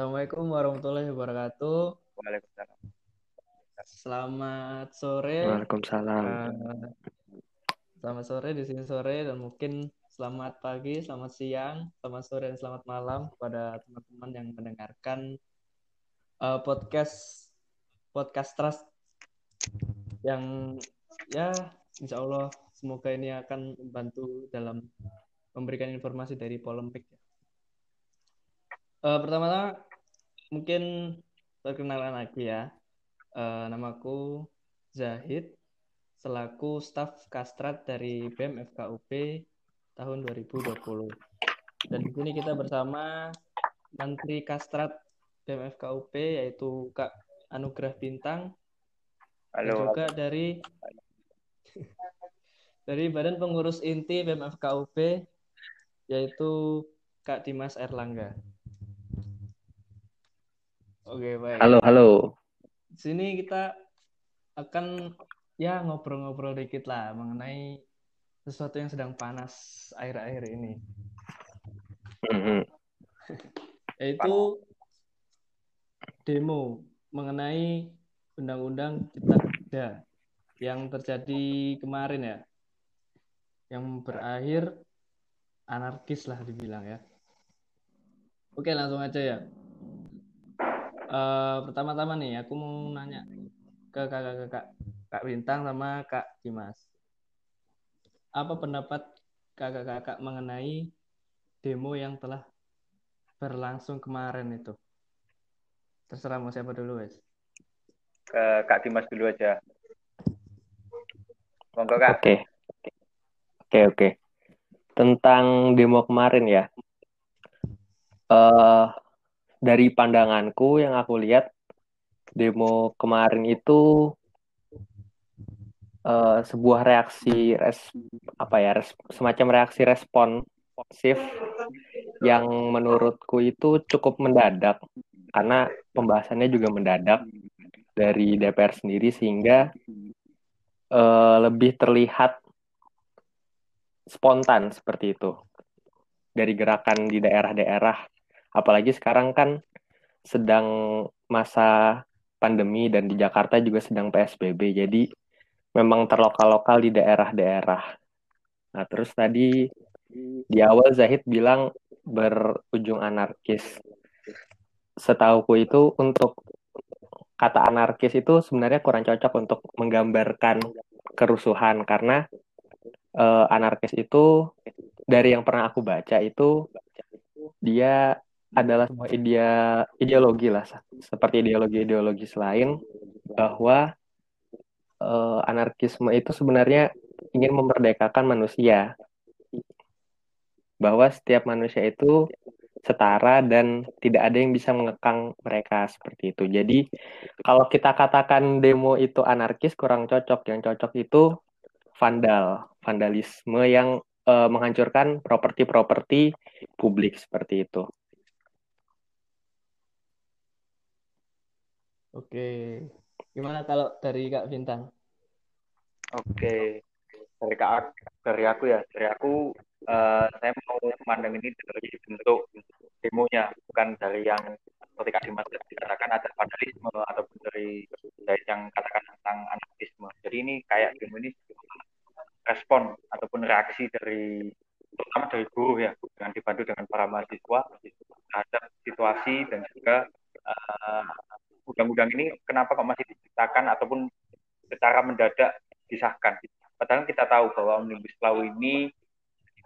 Assalamualaikum warahmatullahi wabarakatuh. Waalaikumsalam. Selamat sore. Waalaikumsalam. Eh, selamat sore di sini sore dan mungkin selamat pagi, selamat siang, selamat sore dan selamat malam kepada teman-teman yang mendengarkan eh, podcast podcast Trust yang ya insya Allah semoga ini akan membantu dalam memberikan informasi dari polemik. Eh, pertama-tama mungkin perkenalan aku ya. Eh, namaku Zahid selaku staf kastrat dari BEM FKUP tahun 2020. Dan di sini kita bersama Menteri Kastrat BEM FKUP yaitu Kak Anugrah Bintang dan Halo. juga dari dari Badan Pengurus Inti BEM FKUP yaitu Kak Dimas Erlangga. Oke, baik. Halo, halo. Di sini kita akan ya ngobrol-ngobrol dikit lah mengenai sesuatu yang sedang panas akhir-akhir ini, Mhm. yaitu demo mengenai Undang-Undang Cipta Kerja yang terjadi kemarin ya, yang berakhir anarkis lah dibilang ya. Oke, langsung aja ya. Eh, pertama-tama nih, aku mau nanya ke kakak-kakak, Kak Bintang sama Kak Dimas. Apa pendapat kakak-kakak mengenai demo yang telah berlangsung kemarin itu? Terserah mau siapa dulu, wes. Ke Kak Dimas dulu aja. Monggo Kak. Oke. Oke, oke. Tentang demo kemarin ya. Eh dari pandanganku yang aku lihat demo kemarin itu eh, sebuah reaksi res apa ya res- semacam reaksi responsif yang menurutku itu cukup mendadak karena pembahasannya juga mendadak dari DPR sendiri sehingga eh, lebih terlihat spontan seperti itu dari gerakan di daerah-daerah apalagi sekarang kan sedang masa pandemi dan di Jakarta juga sedang PSBB jadi memang terlokal-lokal di daerah-daerah. Nah terus tadi di awal Zahid bilang berujung anarkis. Setauku itu untuk kata anarkis itu sebenarnya kurang cocok untuk menggambarkan kerusuhan karena eh, anarkis itu dari yang pernah aku baca itu dia adalah sebuah idea ideologi lah seperti ideologi-ideologi lain bahwa eh, anarkisme itu sebenarnya ingin memerdekakan manusia bahwa setiap manusia itu setara dan tidak ada yang bisa mengekang mereka seperti itu. Jadi kalau kita katakan demo itu anarkis kurang cocok. Yang cocok itu vandal, vandalisme yang eh, menghancurkan properti-properti publik seperti itu. Oke. Gimana kalau dari Kak Bintang? Oke. Dari Kak dari aku ya, dari aku eh, saya mau memandang ini dari bentuk demonya, bukan dari yang seperti Kak Dimas dikatakan ada vandalisme ataupun dari dari yang katakan tentang anarkisme. Jadi ini kayak demo ini respon ataupun reaksi dari terutama dari buruh ya, dengan dibantu dengan para mahasiswa terhadap situasi dan juga eh, undang-undang ini kenapa kok masih diciptakan ataupun secara mendadak disahkan. Padahal kita tahu bahwa Omnibus Law ini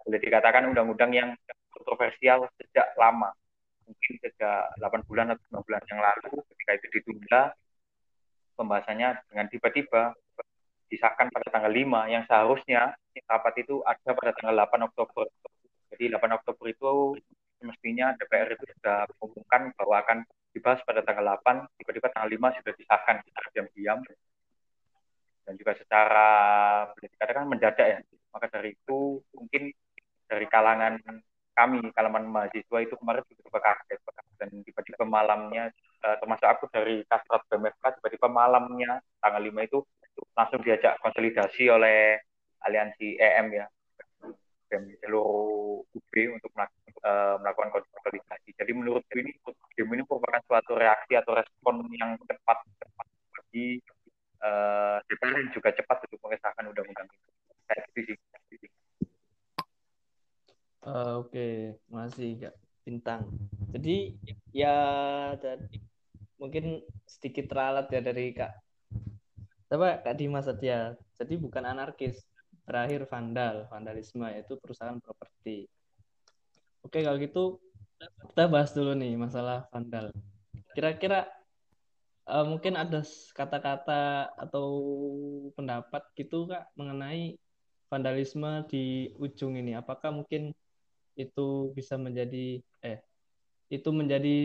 boleh dikatakan undang-undang yang kontroversial sejak lama. Mungkin sejak 8 bulan atau 9 bulan yang lalu ketika itu ditunda pembahasannya dengan tiba-tiba disahkan pada tanggal 5 yang seharusnya rapat itu ada pada tanggal 8 Oktober. Jadi 8 Oktober itu semestinya DPR itu sudah mengumumkan bahwa akan dibahas pada tanggal 8, tiba-tiba tanggal 5 sudah disahkan secara diam-diam. Dan juga secara boleh dikatakan mendadak ya. Maka dari itu mungkin dari kalangan kami, kalangan mahasiswa itu kemarin juga kaget. Dan tiba-tiba malamnya eh, termasuk aku dari Kastrat BMFK tiba-tiba malamnya tanggal 5 itu langsung diajak konsolidasi oleh aliansi EM ya dan seluruh UB untuk melakukan uh, melakukan konsolidasi. Jadi menurut ini demo ini merupakan suatu reaksi atau respon yang cepat cepat bagi uh, DPR yang juga cepat untuk mengesahkan undang-undang sih. Uh, Oke, okay. masih Kak Bintang. Jadi ya dan mungkin sedikit teralat ya dari Kak apa Kak Dimas Satya. Jadi bukan anarkis, terakhir vandal, vandalisme yaitu perusahaan properti. Oke, kalau gitu kita bahas dulu nih masalah vandal. Kira-kira uh, mungkin ada kata-kata atau pendapat gitu Kak mengenai vandalisme di ujung ini. Apakah mungkin itu bisa menjadi eh itu menjadi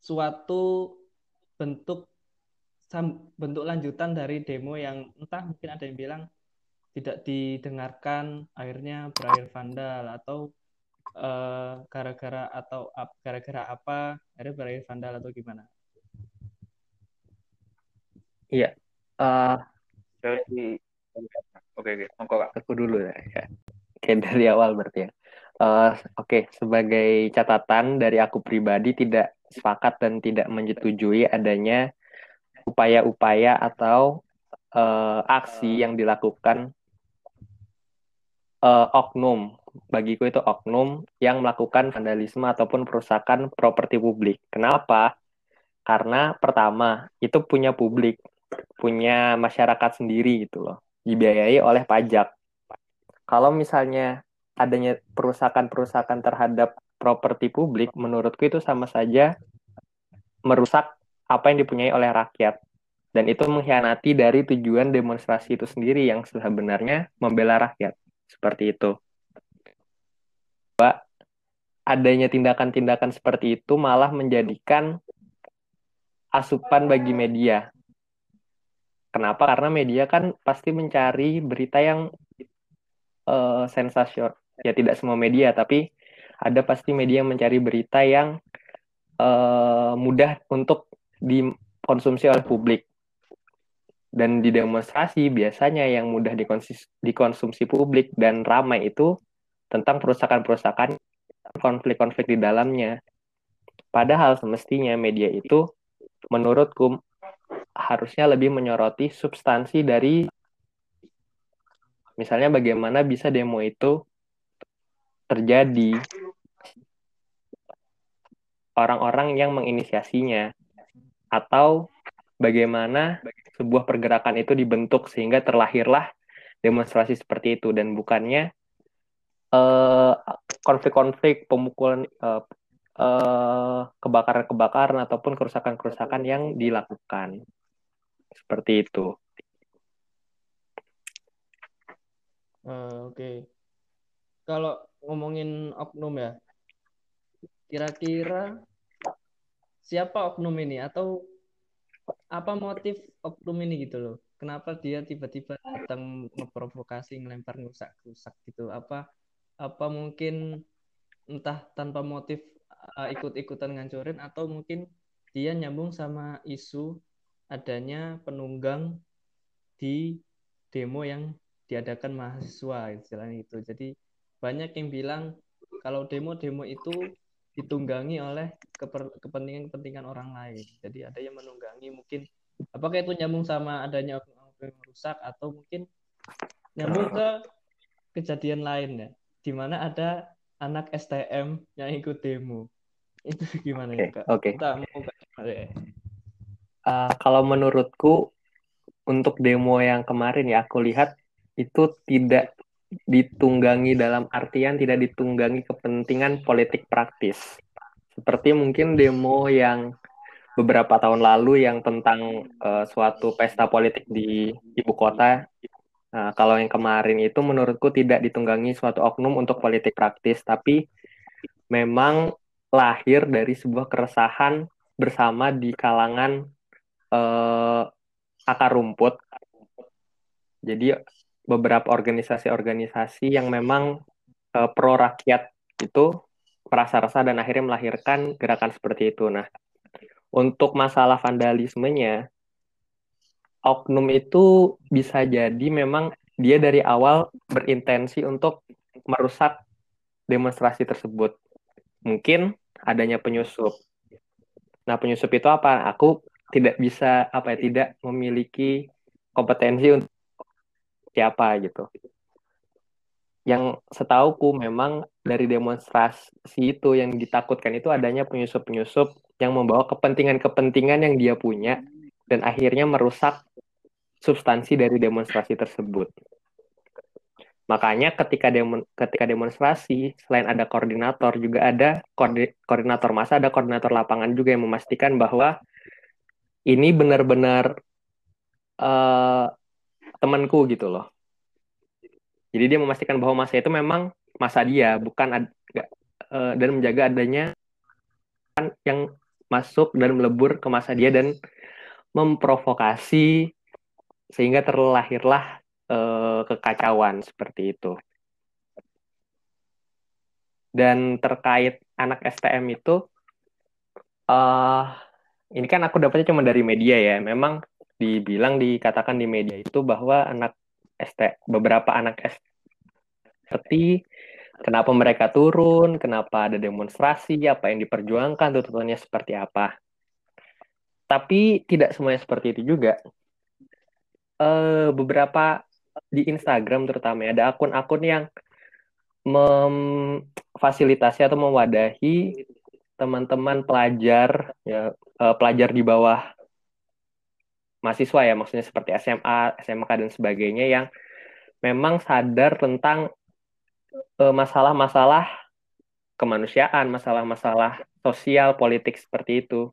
suatu bentuk bentuk lanjutan dari demo yang entah mungkin ada yang bilang tidak didengarkan akhirnya berakhir vandal atau eh, gara-gara uh, atau gara-gara apa akhirnya berakhir vandal atau gimana? Iya. Uh, oke oke, okay. aku dulu ya. Oke dari awal berarti ya. Uh, Oke, okay. sebagai catatan dari aku pribadi tidak sepakat dan tidak menyetujui adanya upaya-upaya atau uh, aksi yang dilakukan uh, oknum. Bagiku itu oknum yang melakukan vandalisme ataupun perusakan properti publik. Kenapa? Karena pertama, itu punya publik, punya masyarakat sendiri gitu loh. Dibiayai oleh pajak kalau misalnya adanya perusakan-perusakan terhadap properti publik, menurutku itu sama saja merusak apa yang dipunyai oleh rakyat. Dan itu mengkhianati dari tujuan demonstrasi itu sendiri yang sebenarnya membela rakyat. Seperti itu. Bahwa adanya tindakan-tindakan seperti itu malah menjadikan asupan bagi media. Kenapa? Karena media kan pasti mencari berita yang uh, sensasiun ya tidak semua media tapi ada pasti media yang mencari berita yang uh, mudah untuk dikonsumsi oleh publik. Dan di demonstrasi biasanya yang mudah dikonsumsi publik dan ramai itu tentang perusakan-perusakan konflik-konflik di dalamnya. Padahal semestinya media itu menurutku harusnya lebih menyoroti substansi dari Misalnya bagaimana bisa demo itu terjadi. Orang-orang yang menginisiasinya atau bagaimana sebuah pergerakan itu dibentuk sehingga terlahirlah demonstrasi seperti itu dan bukannya eh, konflik-konflik pemukulan uh, uh, kebakaran-kebakaran ataupun kerusakan-kerusakan yang dilakukan seperti itu. Uh, Oke. Okay. Kalau ngomongin oknum ya, kira-kira siapa oknum ini atau apa motif oknum ini gitu loh? Kenapa dia tiba-tiba datang memprovokasi, ngelempar rusak-rusak gitu? Apa apa mungkin entah tanpa motif uh, ikut-ikutan ngancurin atau mungkin dia nyambung sama isu adanya penunggang di demo yang diadakan mahasiswa istilahnya itu. Jadi banyak yang bilang kalau demo-demo itu ditunggangi oleh kepentingan-kepentingan orang lain. Jadi ada yang menunggangi mungkin apakah itu nyambung sama adanya yang merusak atau mungkin nyambung ke kejadian lain ya, di mana ada anak STM yang ikut demo. Itu gimana okay, ya, Kak? Oke. Okay. Uh, kalau menurutku untuk demo yang kemarin ya aku lihat itu tidak ditunggangi dalam artian tidak ditunggangi kepentingan politik praktis. Seperti mungkin demo yang beberapa tahun lalu yang tentang uh, suatu pesta politik di ibu kota. Nah, kalau yang kemarin itu menurutku tidak ditunggangi suatu oknum untuk politik praktis, tapi memang lahir dari sebuah keresahan bersama di kalangan uh, akar rumput. Jadi beberapa organisasi-organisasi yang memang uh, pro rakyat itu merasa resah dan akhirnya melahirkan gerakan seperti itu. Nah, untuk masalah vandalismenya, oknum itu bisa jadi memang dia dari awal berintensi untuk merusak demonstrasi tersebut. Mungkin adanya penyusup. Nah, penyusup itu apa? Aku tidak bisa apa ya tidak memiliki kompetensi untuk siapa gitu. Yang setauku memang dari demonstrasi itu yang ditakutkan itu adanya penyusup-penyusup yang membawa kepentingan-kepentingan yang dia punya dan akhirnya merusak substansi dari demonstrasi tersebut. Makanya ketika demon, ketika demonstrasi selain ada koordinator juga ada koordinator masa ada koordinator lapangan juga yang memastikan bahwa ini benar-benar uh, temanku gitu loh. Jadi dia memastikan bahwa masa itu memang masa dia, bukan ad, uh, dan menjaga adanya yang masuk dan melebur ke masa dia dan memprovokasi sehingga terlahirlah uh, kekacauan seperti itu. Dan terkait anak STM itu, uh, ini kan aku dapatnya cuma dari media ya. Memang dibilang dikatakan di media itu bahwa anak ST beberapa anak ST kenapa mereka turun, kenapa ada demonstrasi, apa yang diperjuangkan, tuntutannya seperti apa. Tapi tidak semuanya seperti itu juga. Uh, beberapa di Instagram terutama ya, ada akun-akun yang memfasilitasi atau mewadahi teman-teman pelajar ya uh, pelajar di bawah mahasiswa ya maksudnya seperti SMA, SMK dan sebagainya yang memang sadar tentang uh, masalah-masalah kemanusiaan, masalah-masalah sosial, politik seperti itu.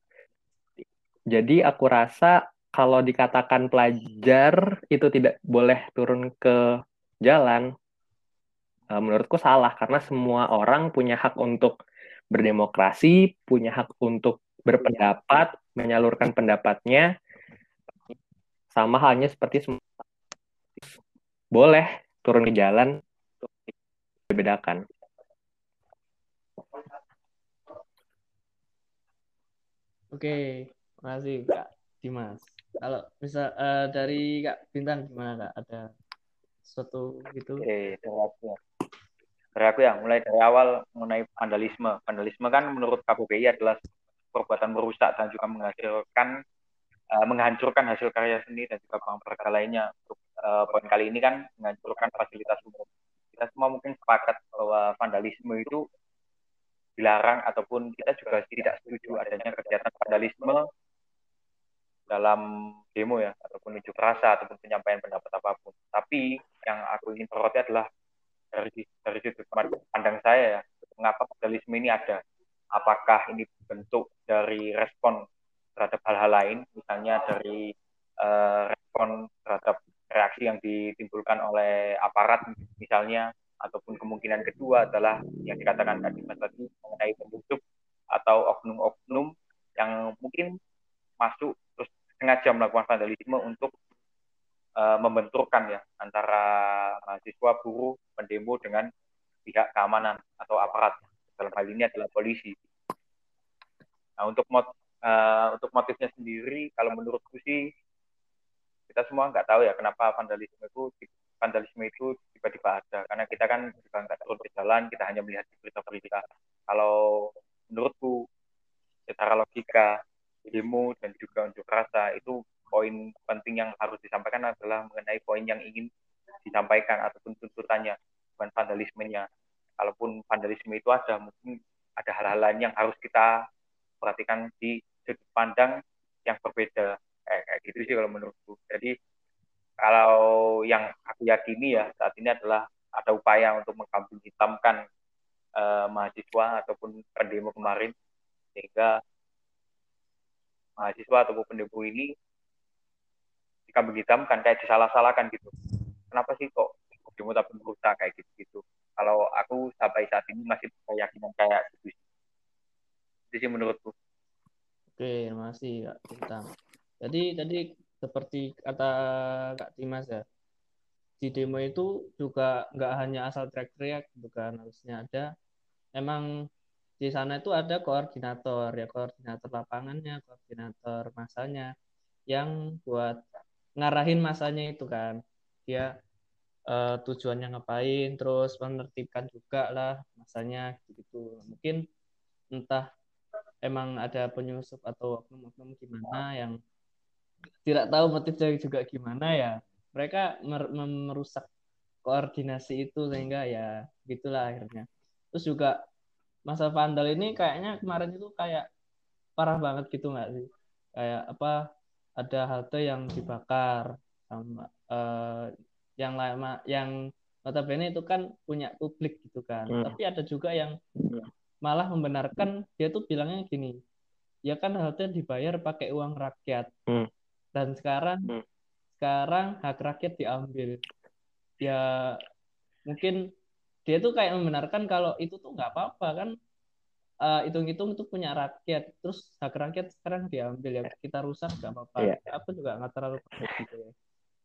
Jadi aku rasa kalau dikatakan pelajar itu tidak boleh turun ke jalan, uh, menurutku salah karena semua orang punya hak untuk berdemokrasi, punya hak untuk berpendapat, menyalurkan pendapatnya, sama halnya seperti boleh turun ke jalan dibedakan. Oke, makasih Kak Dimas. Kalau bisa uh, dari Kak Bintang gimana Kak? Ada sesuatu gitu? Oke, dari aku. Dari aku ya, mulai dari awal mengenai vandalisme. Vandalisme kan menurut KPPI adalah perbuatan merusak dan juga menghasilkan uh, menghancurkan hasil karya seni dan juga barang berharga lainnya. Untuk uh, poin kali ini kan menghancurkan fasilitas umum. Kita semua mungkin sepakat bahwa vandalisme itu dilarang ataupun kita juga tidak setuju adanya kegiatan vandalisme dalam demo ya ataupun unjuk rasa ataupun penyampaian pendapat apa pun. Tapi yang aku ingin soroti adalah dari dari sudut pandang saya ya, mengapa vandalisme ini ada? Apakah ini bentuk dari respon terhadap hal-hal lain, misalnya dari uh, respon terhadap reaksi yang ditimbulkan oleh aparat misalnya, ataupun kemungkinan kedua adalah yang dikatakan tadi Mas tadi mengenai pembusuh atau oknum-oknum yang mungkin masuk terus sengaja melakukan vandalisme untuk uh, membenturkan ya antara mahasiswa buruh pendemo dengan pihak keamanan atau aparat. Dalam hal ini adalah polisi. Nah, untuk uh, untuk motifnya sendiri, kalau menurutku sih kita semua nggak tahu ya kenapa vandalisme itu vandalisme itu tiba-tiba ada. Karena kita kan juga nggak turun ke jalan kita hanya melihat berita-berita kalau menurutku secara logika demo dan juga unjuk rasa itu poin penting yang harus disampaikan adalah mengenai poin yang ingin disampaikan ataupun tuntutannya bukan vandalismenya. Kalaupun vandalisme itu ada mungkin ada hal-hal lain yang harus kita perhatikan di sudut pandang yang berbeda. Kayak, kayak gitu sih kalau menurutku. Jadi kalau yang aku yakini ya saat ini adalah ada upaya untuk mengkambing hitamkan uh, mahasiswa ataupun pendemo kemarin sehingga mahasiswa ataupun pendemo ini dikambing hitamkan kayak disalah-salahkan gitu. Kenapa sih kok demo tapi merusak? Kayak gitu gitu kalau aku sampai saat ini masih keyakinan kayak gitu itu sih menurutku. Oke kasih kak Bintang jadi tadi seperti kata kak Timas ya di demo itu juga nggak hanya asal teriak-teriak bukan harusnya ada. Emang di sana itu ada koordinator ya koordinator lapangannya koordinator masanya yang buat ngarahin masanya itu kan. Dia uh, tujuannya ngapain terus menertibkan juga lah masanya gitu mungkin entah emang ada penyusup atau oknum-oknum gimana yang tidak tahu motifnya juga gimana ya mereka mer merusak koordinasi itu sehingga ya gitulah akhirnya. Terus juga masa vandal ini kayaknya kemarin itu kayak parah banget gitu nggak sih? Kayak apa ada halte yang dibakar sama uh, yang lama yang notabene itu kan punya publik gitu kan. Hmm. tapi ada juga yang malah membenarkan dia tuh bilangnya gini ya kan halte dibayar pakai uang rakyat hmm. dan sekarang hmm. sekarang hak rakyat diambil ya mungkin dia tuh kayak membenarkan kalau itu tuh nggak apa-apa kan uh, hitung-hitung itu punya rakyat terus hak rakyat sekarang diambil ya kita rusak nggak apa-apa yeah. aku juga nggak terlalu gitu ya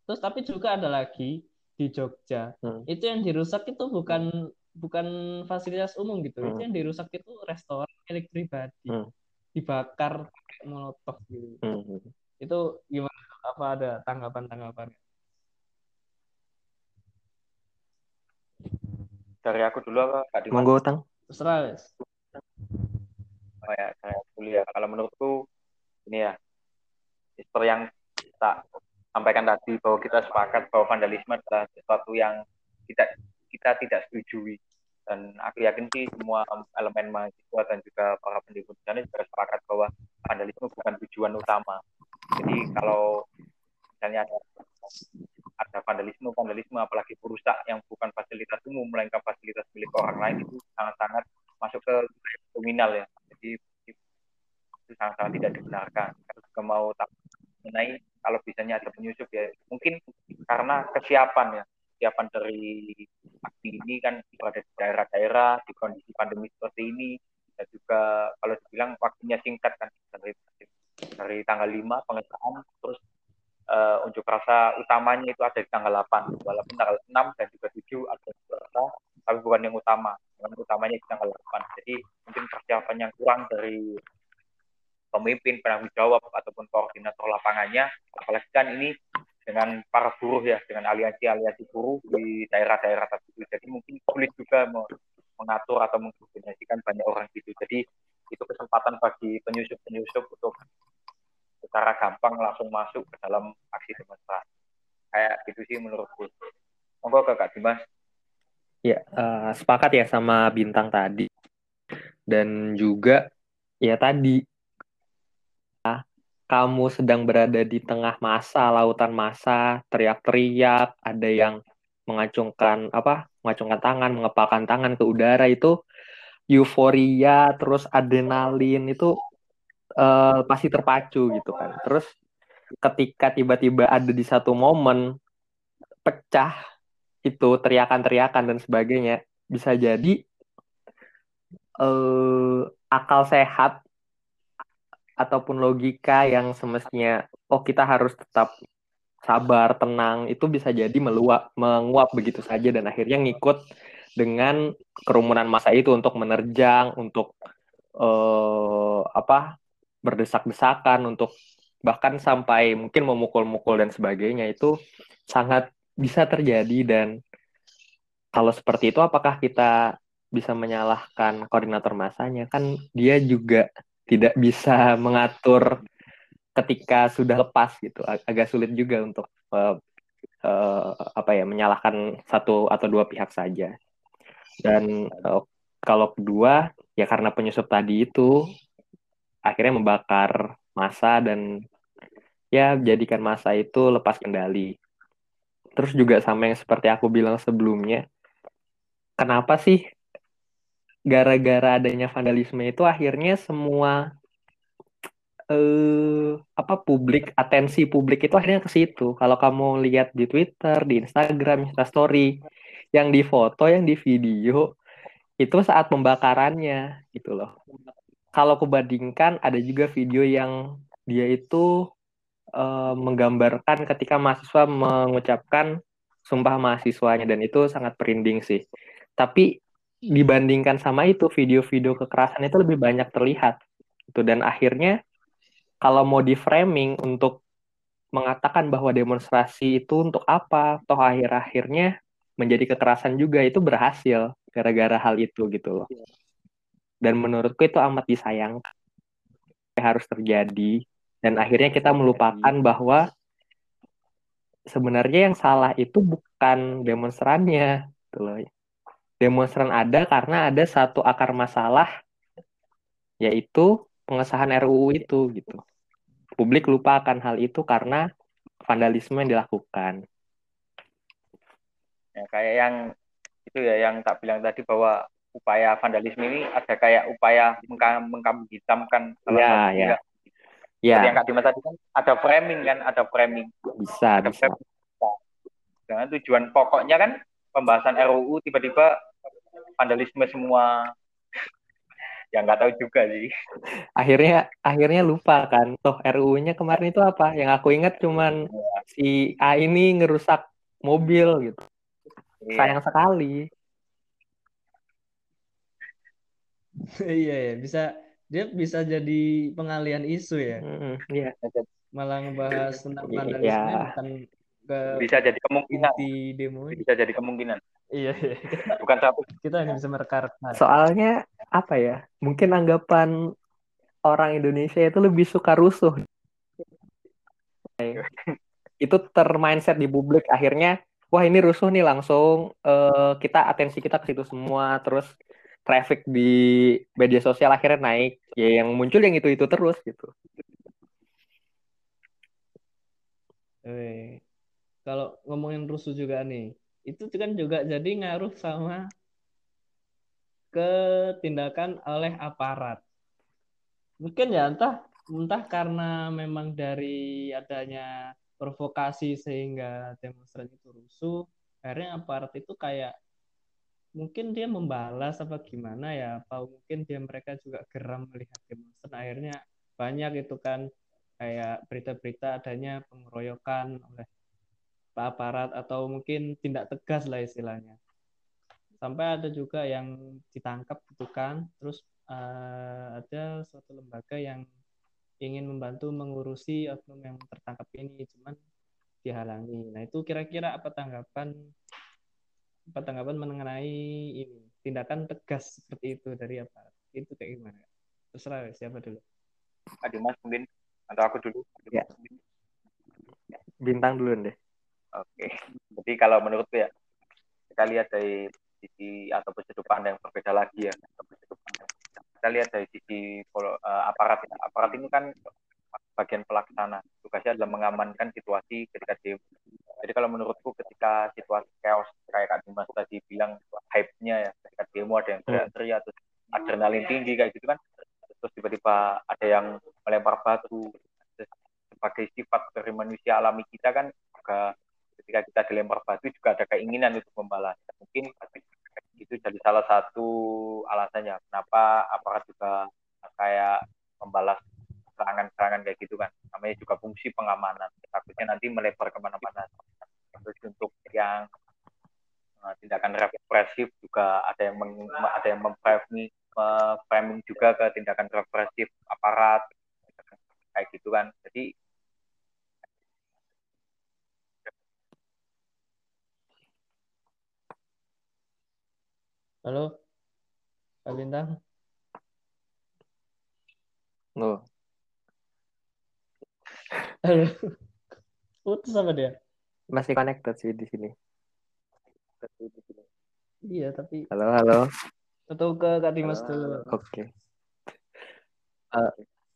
terus tapi juga ada lagi di Jogja hmm. itu yang dirusak itu bukan bukan fasilitas umum gitu hmm. itu yang dirusak itu restoran milik pribadi hmm. dibakar pakai molotov gitu hmm. itu gimana apa ada tanggapan tanggapan dari aku dulu apa Kak Dimas? Monggo Tang. Terserah, guys. Oh ya, saya dulu ya. Kalau menurutku ini ya, seperti yang tak sampaikan tadi bahwa kita sepakat bahwa vandalisme adalah sesuatu yang kita kita tidak setujui dan aku yakin sih semua elemen mahasiswa dan juga para pendukung di sana juga sepakat bahwa vandalisme bukan tujuan utama. Jadi kalau misalnya ada ada vandalisme vandalisme apalagi perusak yang bukan fasilitas umum melainkan fasilitas milik orang lain itu sangat-sangat masuk ke kriminal ya. Jadi itu sangat-sangat tidak dibenarkan. Kalau juga mau tak mengenai kalau bisanya ada penyusup ya mungkin karena kesiapan ya kesiapan dari aksi ini kan berada di daerah-daerah di kondisi pandemi seperti ini. Dan juga kalau dibilang waktunya singkat kan dari dari tanggal 5 pengesahan terus uh, unjuk rasa utamanya itu ada di tanggal 8 walaupun tanggal 6 dan juga 7 ada unjuk rasa tapi bukan yang utama. Yang utamanya di tanggal 8 jadi mungkin persiapan yang kurang dari pemimpin penanggung jawab ataupun koordinator lapangannya apalagi kan ini dengan para buruh ya dengan aliansi-aliansi buruh di daerah-daerah tertentu jadi mungkin sulit juga mengatur atau mengkoordinasikan banyak orang gitu jadi itu kesempatan bagi penyusup-penyusup untuk secara gampang langsung masuk ke dalam aksi demonstrasi. Kayak gitu sih menurutku. Monggo ke Kak Dimas. Ya, uh, sepakat ya sama Bintang tadi. Dan juga ya tadi kamu sedang berada di tengah masa, lautan masa, teriak-teriak, ada yang mengacungkan apa? mengacungkan tangan, mengepalkan tangan ke udara itu euforia, terus adrenalin itu uh, pasti terpacu gitu kan. Terus ketika tiba-tiba ada di satu momen pecah itu teriakan-teriakan dan sebagainya bisa jadi uh, akal sehat ataupun logika yang semestinya oh kita harus tetap sabar tenang itu bisa jadi meluap menguap begitu saja dan akhirnya ngikut dengan kerumunan masa itu untuk menerjang untuk uh, apa berdesak-desakan untuk bahkan sampai mungkin memukul-mukul dan sebagainya itu sangat bisa terjadi. Dan kalau seperti itu apakah kita bisa menyalahkan koordinator masanya? Kan dia juga tidak bisa mengatur ketika sudah lepas gitu Ag agak sulit juga untuk uh, uh, apa ya menyalahkan satu atau dua pihak saja dan uh, kalau kedua ya karena penyusup tadi itu akhirnya membakar masa dan ya jadikan masa itu lepas kendali. Terus juga sama yang seperti aku bilang sebelumnya, kenapa sih gara-gara adanya vandalisme itu akhirnya semua eh apa publik atensi publik itu akhirnya ke situ. Kalau kamu lihat di Twitter, di Instagram, Instastory, yang di foto, yang di video itu saat pembakarannya gitu loh kalau kubandingkan ada juga video yang dia itu uh, menggambarkan ketika mahasiswa mengucapkan sumpah mahasiswanya dan itu sangat perinding sih. Tapi dibandingkan sama itu video-video kekerasan itu lebih banyak terlihat. Itu dan akhirnya kalau mau di framing untuk mengatakan bahwa demonstrasi itu untuk apa, toh akhir-akhirnya menjadi kekerasan juga itu berhasil gara-gara hal itu gitu loh. Dan menurutku itu amat disayangkan harus terjadi dan akhirnya kita melupakan bahwa sebenarnya yang salah itu bukan demonstrannya gitu loh. Demonstran ada karena ada satu akar masalah yaitu pengesahan RUU itu gitu. Publik lupa akan hal itu karena vandalisme yang dilakukan. Ya, kayak yang itu ya yang tak bilang tadi bahwa upaya vandalisme ini ada kayak upaya mengkam, mengkambing hitamkan salah Ya, satu ya. ya. Ya, yang Kak Dimas tadi kan ada framing kan, ada framing. bisa, Ada bisa. framing. Dengan tujuan pokoknya kan pembahasan RUU tiba-tiba vandalisme semua. ya nggak tahu juga sih. Akhirnya akhirnya lupa kan. Toh RUU-nya kemarin itu apa? Yang aku ingat cuman si A ini ngerusak mobil gitu. Iya. Sayang sekali. iya ya bisa dia bisa jadi pengalian isu ya Mm, Iya. malah ngebahas tentang Iya. vandalisme bukan ke Bisa jadi kemungkinan. inti demo Bisa jadi kemungkinan. iya iya. Bukan satu. kita hanya bisa merekarkan Soalnya apa ya? Mungkin anggapan orang Indonesia itu lebih suka rusuh. Itu termindset di publik akhirnya wah ini rusuh nih langsung eh, kita atensi kita ke situ semua terus traffic di media sosial akhirnya naik. Ya yang muncul yang itu-itu terus gitu. Eh, kalau ngomongin rusuh juga nih itu kan juga jadi ngaruh sama ke tindakan oleh aparat. Mungkin ya entah entah karena memang dari adanya provokasi sehingga demonstran itu rusuh akhirnya aparat itu kayak mungkin dia membalas apa gimana ya apa mungkin dia mereka juga geram melihat demonstran akhirnya banyak itu kan kayak berita-berita adanya pengeroyokan oleh aparat atau mungkin tindak tegas lah istilahnya sampai ada juga yang ditangkap gitu kan terus eh, ada suatu lembaga yang ingin membantu mengurusi oknum yang tertangkap ini cuman dihalangi nah itu kira-kira apa tanggapan apa tanggapan mengenai ini tindakan tegas seperti itu dari aparat itu kayak gimana terserah siapa dulu Kak Dimas mungkin atau aku dulu. Ya. Bintang dulu deh. Oke. Jadi kalau menurutku ya kita lihat dari sisi atau sudut pandang yang berbeda lagi ya. Kita lihat dari sisi eh, aparat ya. Aparat ini kan bagian pelaksana. Tugasnya adalah mengamankan situasi ketika demo. Jadi kalau menurutku ketika situasi chaos kayak Kak Dimas tadi bilang hype-nya ya ketika demo ada yang teriak-teriak terus adrenalin tinggi kayak gitu kan terus tiba-tiba ada yang melempar batu Terus sebagai sifat dari manusia alami kita kan juga ketika kita dilempar batu juga ada keinginan untuk membalas. Mungkin itu jadi salah satu alasannya kenapa aparat juga kayak membalas serangan-serangan kayak gitu kan. Namanya juga fungsi pengamanan. Takutnya nanti melebar ke mana-mana. Terus untuk yang uh, tindakan represif juga ada yang meng, ada yang memframing framing juga ke tindakan represif aparat kayak gitu kan jadi halo Pak Bintang Loh, halo putus apa dia masih connected sih di sini. iya tapi Halo, halo. atau ke Kak Dimas dulu Oke.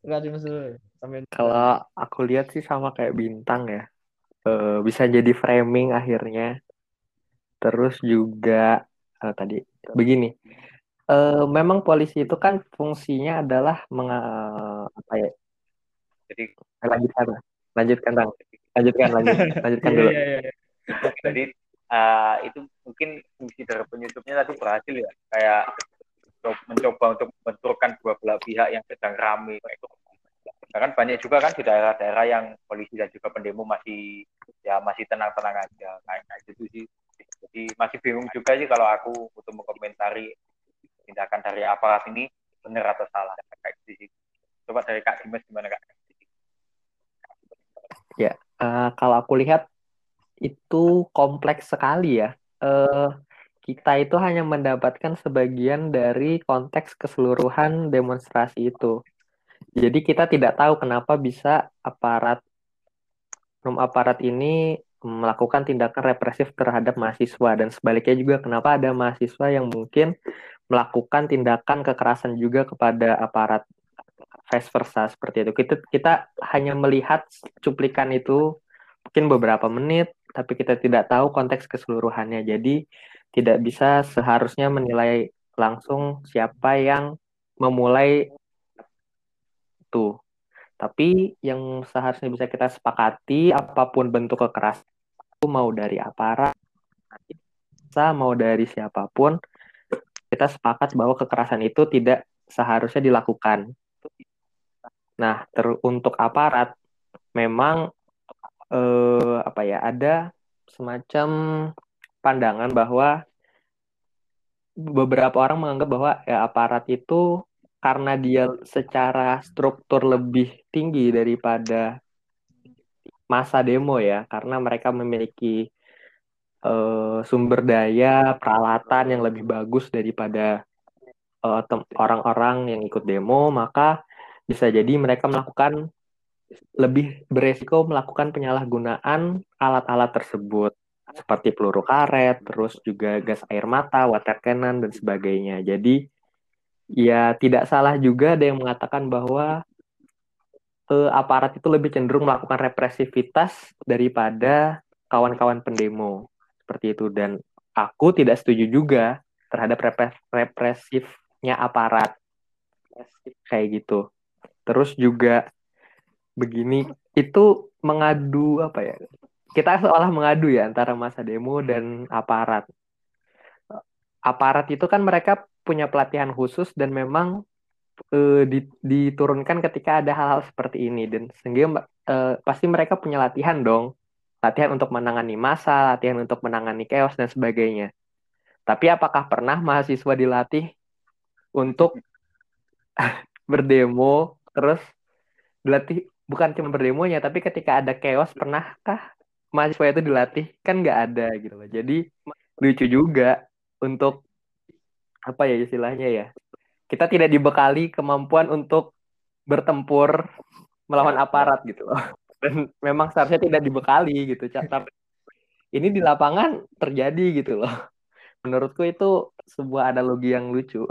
Kak Dimas dulu sampai Kalau aku lihat sih sama kayak bintang ya. Eh, bisa jadi framing akhirnya. Terus juga eh, tadi begini. Eh, memang polisi itu kan fungsinya adalah menga apa ya? jadi Lanjutkan, lanjutkan bang. Lanjutkan, lanjut, lanjutkan dulu. Iya, iya, iya. jadi uh, itu mungkin fungsi dari penyusupnya tadi berhasil ya. Kayak mencoba- untuk membenturkan dua belah pihak yang sedang ramai. Nah, kan banyak juga kan di daerah-daerah yang polisi dan juga pendemo masih ya masih tenang-tenang aja. Kayak kayak gitu sih. Jadi masih bingung juga sih kalau aku untuk mengomentari tindakan dari aparat ini benar atau salah. Kayak gitu sih. Coba dari Kak Dimas gimana Kak Eh, kalau aku lihat itu kompleks sekali ya. uh, kita itu hanya mendapatkan sebagian dari konteks keseluruhan demonstrasi itu. Jadi kita tidak tahu kenapa bisa aparat oknum aparat ini melakukan tindakan represif terhadap mahasiswa dan sebaliknya juga kenapa ada mahasiswa yang mungkin melakukan tindakan kekerasan juga kepada aparat vice versa seperti itu. Kita kita hanya melihat cuplikan itu mungkin beberapa menit tapi kita tidak tahu konteks keseluruhannya. Jadi tidak bisa seharusnya menilai langsung siapa yang memulai itu. Tapi yang seharusnya bisa kita sepakati, apa pun bentuk kekerasan, mau dari aparat, mau dari siapa pun, kita sepakat bahwa kekerasan itu tidak seharusnya dilakukan. Nah, ter untuk aparat, memang eh, apa ya ada semacam pandangan bahwa beberapa orang menganggap bahwa ya, aparat itu karena dia secara struktur lebih tinggi daripada masa demo ya karena mereka memiliki uh, sumber daya peralatan yang lebih bagus daripada uh, orang-orang yang ikut demo maka bisa jadi mereka melakukan lebih beresiko melakukan penyalahgunaan alat-alat tersebut seperti peluru karet, terus juga gas air mata, water cannon dan sebagainya. Jadi ya tidak salah juga ada yang mengatakan bahwa eh, aparat itu lebih cenderung melakukan represivitas daripada kawan-kawan pendemo seperti itu dan aku tidak setuju juga terhadap represifnya aparat kayak gitu. Terus juga begini itu mengadu apa ya? Kita seolah mengadu ya antara masa demo dan aparat. Aparat itu kan mereka punya pelatihan khusus dan memang uh, diturunkan ketika ada hal-hal seperti ini dan sehingga uh, pasti mereka punya latihan dong latihan untuk menangani masa latihan untuk menangani chaos dan sebagainya tapi apakah pernah mahasiswa dilatih untuk berdemo terus dilatih bukan cuma berdemonya tapi ketika ada chaos pernahkah mahasiswa itu dilatih? Kan nggak ada gitu loh. Jadi lucu juga untuk apa ya istilahnya ya kita tidak dibekali kemampuan untuk bertempur melawan aparat gitu loh. Dan memang seharusnya tidak dibekali gitu tapi ini di lapangan terjadi gitu loh. Menurutku itu sebuah analogi yang lucu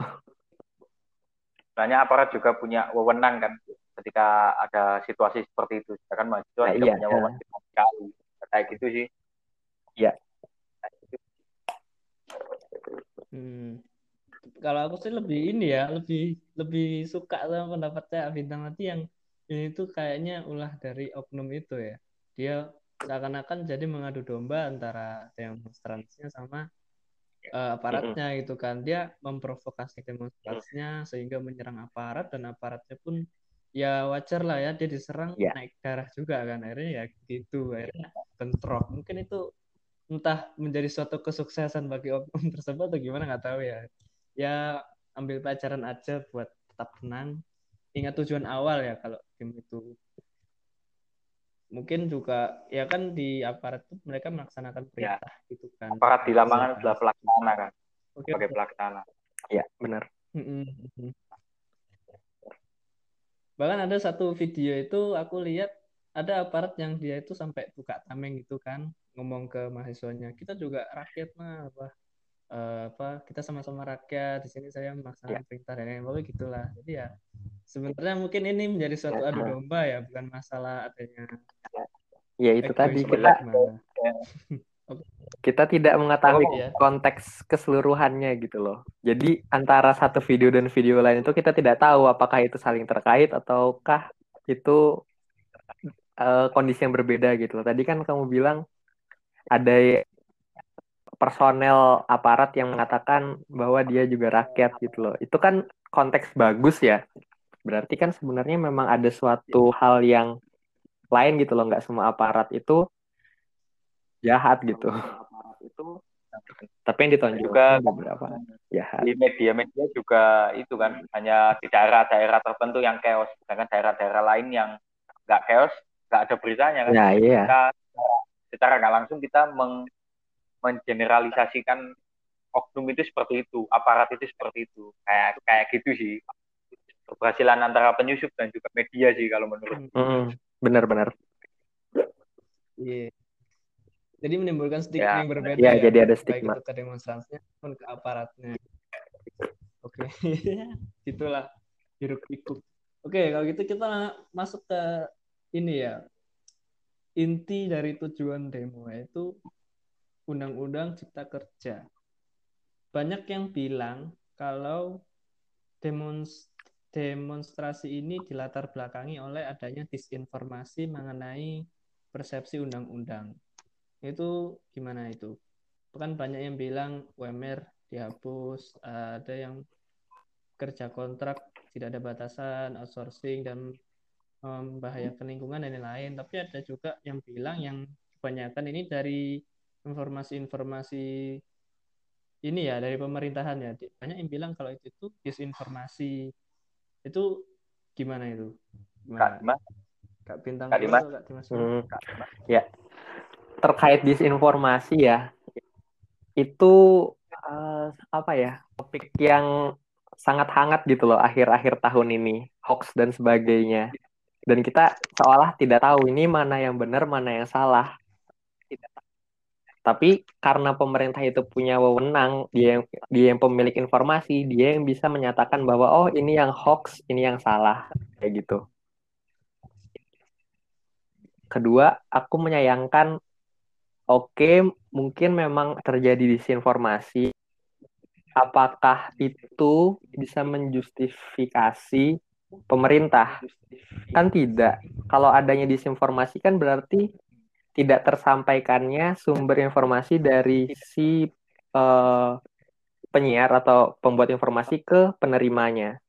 banyak aparat juga punya wewenang kan ketika ada situasi seperti itu. Kan mahasiswa nah, iya. punya wewenang sekali. Kayak gitu sih. Iya. Hmm. Kalau aku sih lebih ini ya lebih lebih suka sama pendapatnya bintang nanti yang ini tuh kayaknya ulah dari oknum itu ya. Dia seakan-akan jadi mengadu domba antara demonstrasinya sama uh, aparatnya gitu kan. Dia memprovokasi demonstrasinya sehingga menyerang aparat dan aparatnya pun ya wajar lah ya dia diserang yeah. naik darah juga kan. Akhirnya ya gitu akhirnya bentrok. Mungkin itu entah menjadi suatu kesuksesan bagi oknum tersebut atau gimana nggak tahu ya. Ya ambil pelajaran aja buat tetap tenang. Ingat tujuan awal ya kalau game itu mungkin juga ya kan di aparat itu mereka melaksanakan ya. perintah ya. gitu kan. Aparat di lapangan sudah pelaksana kan? Okay, sebagai pelaksana. Ya benar. Bahkan ada satu video itu aku lihat ada aparat yang dia itu sampai buka tameng gitu kan ngomong ke mahasiswanya. Kita juga rakyat mah apa uh, apa kita sama-sama rakyat di sini saya melaksanakan ya. perintah dan lain-lain gitulah. Jadi ya sebenarnya mungkin ini menjadi suatu adu domba ya bukan masalah adanya ya itu tadi kita kita tidak mengetahui ya. konteks keseluruhannya gitu loh. Jadi antara satu video dan video lain itu kita tidak tahu apakah itu saling terkait ataukah itu uh, kondisi yang berbeda gitu loh. Tadi kan kamu bilang ada personel aparat yang mengatakan bahwa dia juga rakyat gitu loh. Itu kan konteks bagus ya. Berarti kan sebenarnya memang ada suatu hal yang lain gitu loh. Nggak semua aparat itu jahat gitu. Itu tapi yang ditonjolkan juga beberapa jahat. Di media-media juga itu kan hanya di daerah-daerah tertentu yang chaos, sedangkan daerah-daerah lain yang nggak chaos, nggak ada beritanya kan. Nah, iya. Kita, secara nggak langsung kita meng mengeneralisasikan oknum itu seperti itu, aparat itu seperti itu. Kayak kayak gitu sih. Keberhasilan antara penyusup dan juga media sih kalau menurut. Mm, benar-benar. Iya. Jadi menimbulkan stigma Ya, yang berbeda Iya, ya, jadi ada baik stigma. itu ke demonstrasinya maupun ke aparatnya. Oke, itulah hiruk pikuk. Oke, kalau gitu kita masuk ke ini ya. Inti dari tujuan demo yaitu Undang-Undang Cipta Kerja. Banyak yang bilang kalau demons- demonstrasi ini dilatar belakangi oleh adanya disinformasi mengenai persepsi undang-undang. Itu gimana itu? Kan banyak yang bilang UMR dihapus, ada yang kerja kontrak tidak ada batasan, outsourcing dan membahayakan lingkungan dan lain-lain. Tapi ada juga yang bilang yang kebanyakan ini dari informasi-informasi ini ya dari pemerintahan ya. Banyak yang bilang kalau itu itu disinformasi. Itu gimana itu? Kak Gimana? Dimas, Kak Bintang Kak Dimas. Kak Dimas? Hmm, ya terkait disinformasi ya itu eh, apa ya topik yang sangat hangat gitu loh akhir-akhir tahun ini hoax dan sebagainya dan kita seolah tidak tahu ini mana yang benar mana yang salah tapi karena pemerintah itu punya wewenang dia yang dia yang pemilik informasi dia yang bisa menyatakan bahwa oh ini yang hoax ini yang salah kayak gitu kedua aku menyayangkan Oke, mungkin memang terjadi disinformasi. Apakah itu bisa menjustifikasi pemerintah? Kan tidak. Kalau adanya disinformasi kan berarti tidak tersampaikannya sumber informasi dari si eh, penyiar atau pembuat informasi ke penerimanya.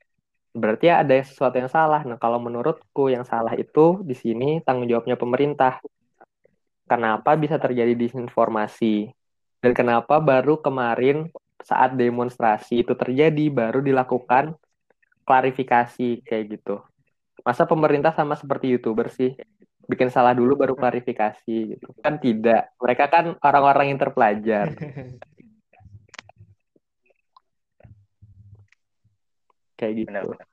Berarti ada sesuatu yang salah. Nah, kalau menurutku yang salah itu di sini tanggung jawabnya pemerintah kenapa bisa terjadi disinformasi dan kenapa baru kemarin saat demonstrasi itu terjadi baru dilakukan klarifikasi kayak gitu. Masa pemerintah sama seperti YouTuber sih bikin salah dulu baru klarifikasi gitu. Kan tidak. Mereka kan orang-orang yang terpelajar. Kayak gitu. benar-benar.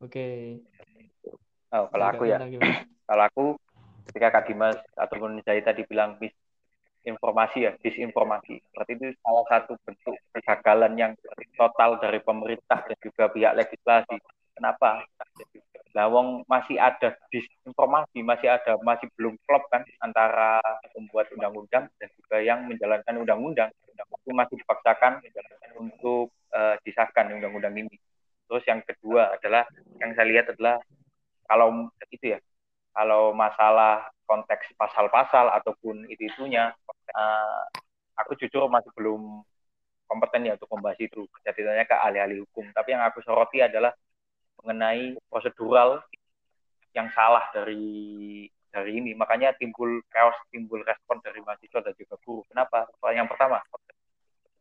Oke. Oh, kalau aku ya, kalau aku ketika Kak Dimas ataupun saya tadi bilang misinformasi ya, disinformasi. Berarti itu salah satu bentuk kegagalan yang total dari pemerintah dan juga pihak legislasi. Kenapa? Lawang masih ada disinformasi, masih ada, masih belum klop kan antara pembuat undang-undang dan juga yang menjalankan undang-undang. Itu masih dipaksakan untuk uh, disahkan undang-undang ini. Terus yang kedua adalah yang saya lihat adalah kalau itu ya kalau masalah konteks pasal-pasal ataupun itu itunya uh, aku jujur masih belum kompeten ya untuk membahas itu jadinya ke ahli-ahli hukum tapi yang aku soroti adalah mengenai prosedural yang salah dari dari ini. Makanya timbul chaos timbul respon dari mahasiswa dan juga guru. Kenapa? Soal yang pertama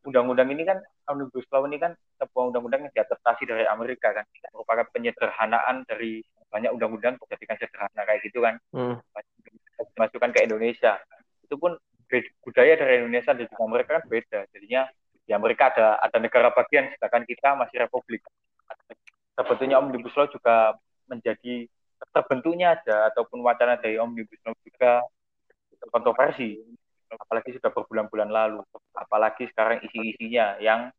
undang-undang ini kan omnibus law ini kan sebuah undang-undang yang diadaptasi dari Amerika kan. Merupakan penyederhanaan dari banyak undang-undang dijadikan sederhana kayak gitu kan. Hmm. dimasukkan ke Indonesia. Itu pun budaya dari Indonesia dan juga mereka kan beda. Jadinya di Amerika ada ada negara bagian sedangkan kita masih republik sebetulnya omnibus law juga menjadi terbentuknya ada ataupun wacana dari omnibus law juga kontroversi apalagi sudah berbulan-bulan lalu apalagi sekarang isi-isinya yang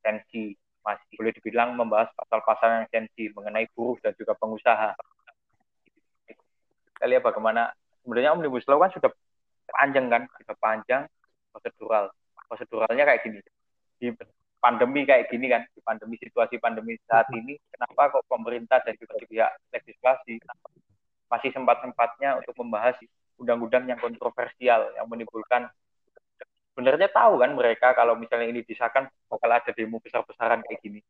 sensi masih boleh dibilang membahas pasal-pasal yang sensi mengenai buruh dan juga pengusaha. Kita lihat bagaimana sebenarnya omnibus law kan sudah panjang kan, sudah panjang prosedural. Proseduralnya kayak gini. Pandemi kayak gini kan, di pandemi situasi pandemi saat ini, kenapa kok pemerintah dan juga pihak legislasi masih sempat-sempatnya untuk membahas undang-undang yang kontroversial yang menimbulkan sebenarnya tahu kan mereka kalau misalnya ini disahkan bakal ada demo besar-besaran kayak gini.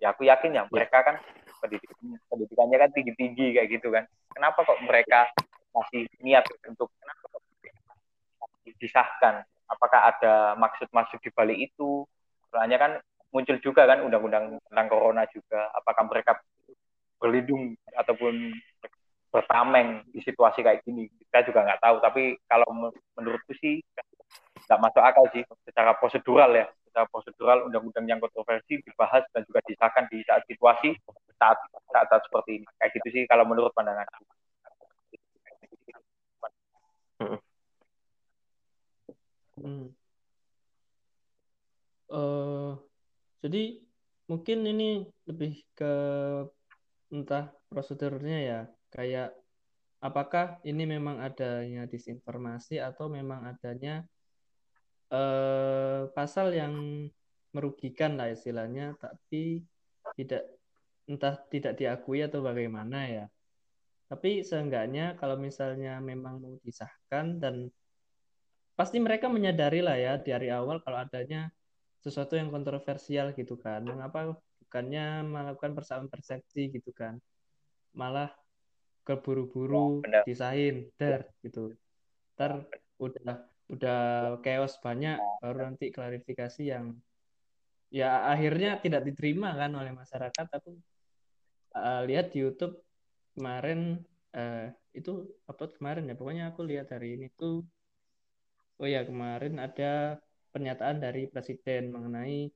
Ya aku yakin ya mereka kan pendidikan, pendidikannya kan tinggi-tinggi kayak gitu kan. Kenapa kok mereka masih niat untuk disahkan? Apakah ada maksud-maksud di balik itu? Soalnya kan muncul juga kan undang-undang tentang corona juga. Apakah mereka berlindung ataupun bertameng di situasi kayak gini? Kita juga nggak tahu. Tapi kalau menurutku sih nggak masuk akal sih secara prosedural ya secara prosedural undang-undang yang kontroversi dibahas dan juga disahkan di saat situasi saat saat, saat seperti ini kayak gitu sih kalau menurut pandangan hmm. Uh, jadi mungkin ini lebih ke entah prosedurnya ya kayak apakah ini memang adanya disinformasi atau memang adanya uh, pasal yang merugikan lah istilahnya tapi tidak entah tidak diakui atau bagaimana ya. Tapi seenggaknya kalau misalnya memang mau disahkan dan pasti mereka menyadari lah ya dari awal kalau adanya sesuatu yang kontroversial gitu kan. Mengapa bukannya melakukan persamaan persepsi gitu kan? Malah keburu-buru oh, disahin der gitu. Ntar udah udah chaos banyak baru nanti klarifikasi yang ya akhirnya tidak diterima kan oleh masyarakat. Aku uh, lihat di YouTube kemarin uh, itu upload kemarin ya. Pokoknya aku lihat hari ini tuh Oh ya, kemarin ada pernyataan dari Presiden mengenai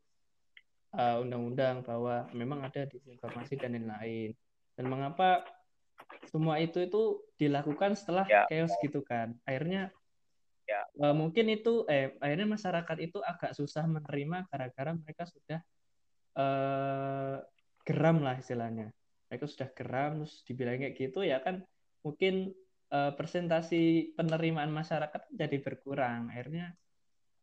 uh, undang-undang bahwa memang ada disinformasi dan lain-lain. Dan mengapa semua itu itu dilakukan setelah ya. chaos gitu kan? Akhirnya ya. uh, mungkin itu eh akhirnya masyarakat itu agak susah menerima gara-gara mereka sudah uh, geram lah istilahnya. Mereka sudah geram terus dibilang kayak gitu ya kan mungkin uh, presentasi penerimaan masyarakat jadi berkurang akhirnya